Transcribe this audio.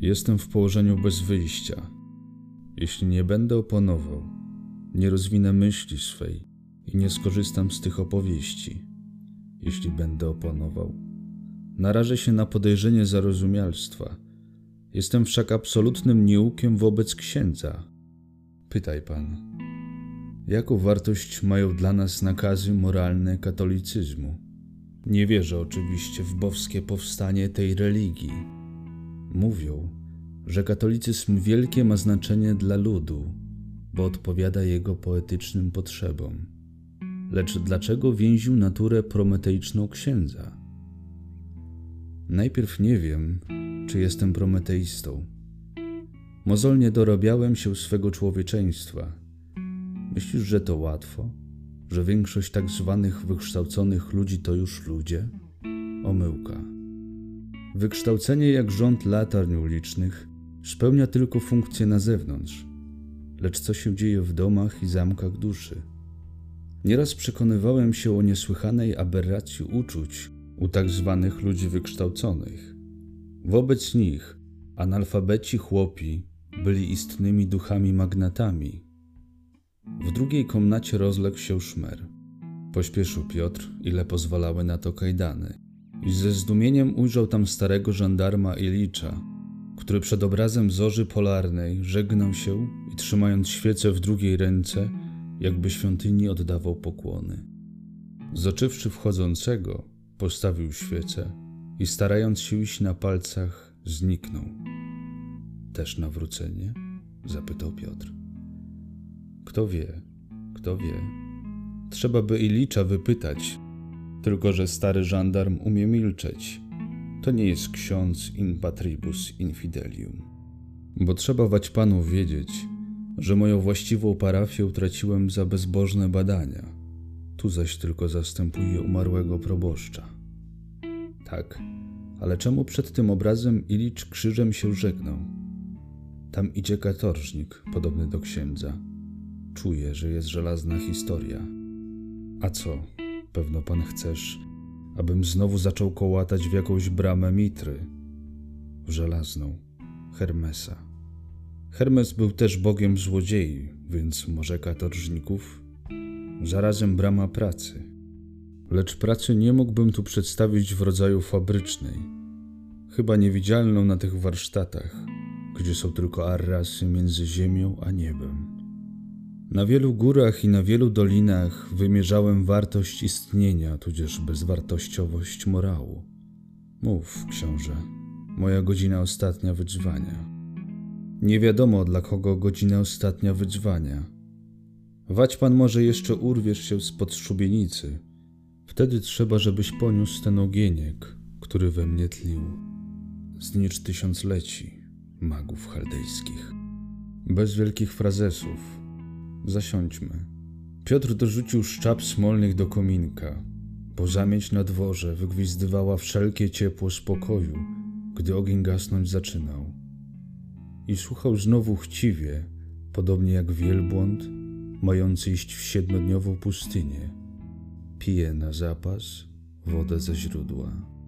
Jestem w położeniu bez wyjścia. Jeśli nie będę oponował, nie rozwinę myśli swej i nie skorzystam z tych opowieści, jeśli będę oponował, narażę się na podejrzenie zarozumialstwa. Jestem wszak absolutnym nieukiem wobec księdza. Pytaj pan, jaką wartość mają dla nas nakazy moralne katolicyzmu? Nie wierzę oczywiście w bowskie powstanie tej religii. Mówią, że katolicyzm wielkie ma znaczenie dla ludu, bo odpowiada jego poetycznym potrzebom. Lecz dlaczego więził naturę prometeiczną księdza? Najpierw nie wiem, czy jestem prometeistą. Mozolnie dorabiałem się swego człowieczeństwa. Myślisz, że to łatwo? Że większość tak zwanych wykształconych ludzi to już ludzie? Omyłka. Wykształcenie jak rząd latarni ulicznych spełnia tylko funkcję na zewnątrz, lecz co się dzieje w domach i zamkach duszy? Nieraz przekonywałem się o niesłychanej aberracji uczuć u tak zwanych ludzi wykształconych. Wobec nich analfabeci chłopi byli istnymi duchami magnatami. W drugiej komnacie rozległ się szmer. Pośpieszył Piotr, ile pozwalały na to kajdany. I ze zdumieniem ujrzał tam starego żandarma Ilicza, który przed obrazem zorzy polarnej żegnał się i trzymając świecę w drugiej ręce, jakby świątyni oddawał pokłony. Zoczywszy wchodzącego, postawił świecę i starając się iść na palcach, zniknął. Też nawrócenie? zapytał Piotr. Kto wie, kto wie. Trzeba by Ilicza wypytać, tylko że stary żandarm umie milczeć to nie jest ksiądz in patribus infidelium. Bo trzeba wać panów wiedzieć, że moją właściwą parafię utraciłem za bezbożne badania. Tu zaś tylko zastępuję umarłego proboszcza. Tak, ale czemu przed tym obrazem Ilicz krzyżem się żegnał? Tam idzie katorżnik, podobny do księdza. Czuję, że jest żelazna historia. A co, pewno pan chcesz, abym znowu zaczął kołatać w jakąś bramę mitry, w żelazną, Hermesa. Hermes był też bogiem złodziei, więc może katorżników? Zarazem brama pracy. Lecz pracy nie mógłbym tu przedstawić w rodzaju fabrycznej, chyba niewidzialną na tych warsztatach, gdzie są tylko arrasy między ziemią a niebem. Na wielu górach i na wielu dolinach wymierzałem wartość istnienia, tudzież bezwartościowość morału. Mów, książę, moja godzina ostatnia wydzwania. Nie wiadomo dla kogo godzina ostatnia wydzwania. Wać pan może jeszcze urwiesz się spod szubienicy. Wtedy trzeba, żebyś poniósł ten ogieniek, który we mnie tlił. Znicz tysiącleci magów chaldejskich. Bez wielkich frazesów, Zasiądźmy. Piotr dorzucił szczap smolnych do kominka, bo zamieć na dworze wygwizdywała wszelkie ciepło spokoju, gdy ogień gasnąć zaczynał. I słuchał znowu chciwie, podobnie jak wielbłąd, mający iść w siedmiodniową pustynię. Pije na zapas wodę ze źródła.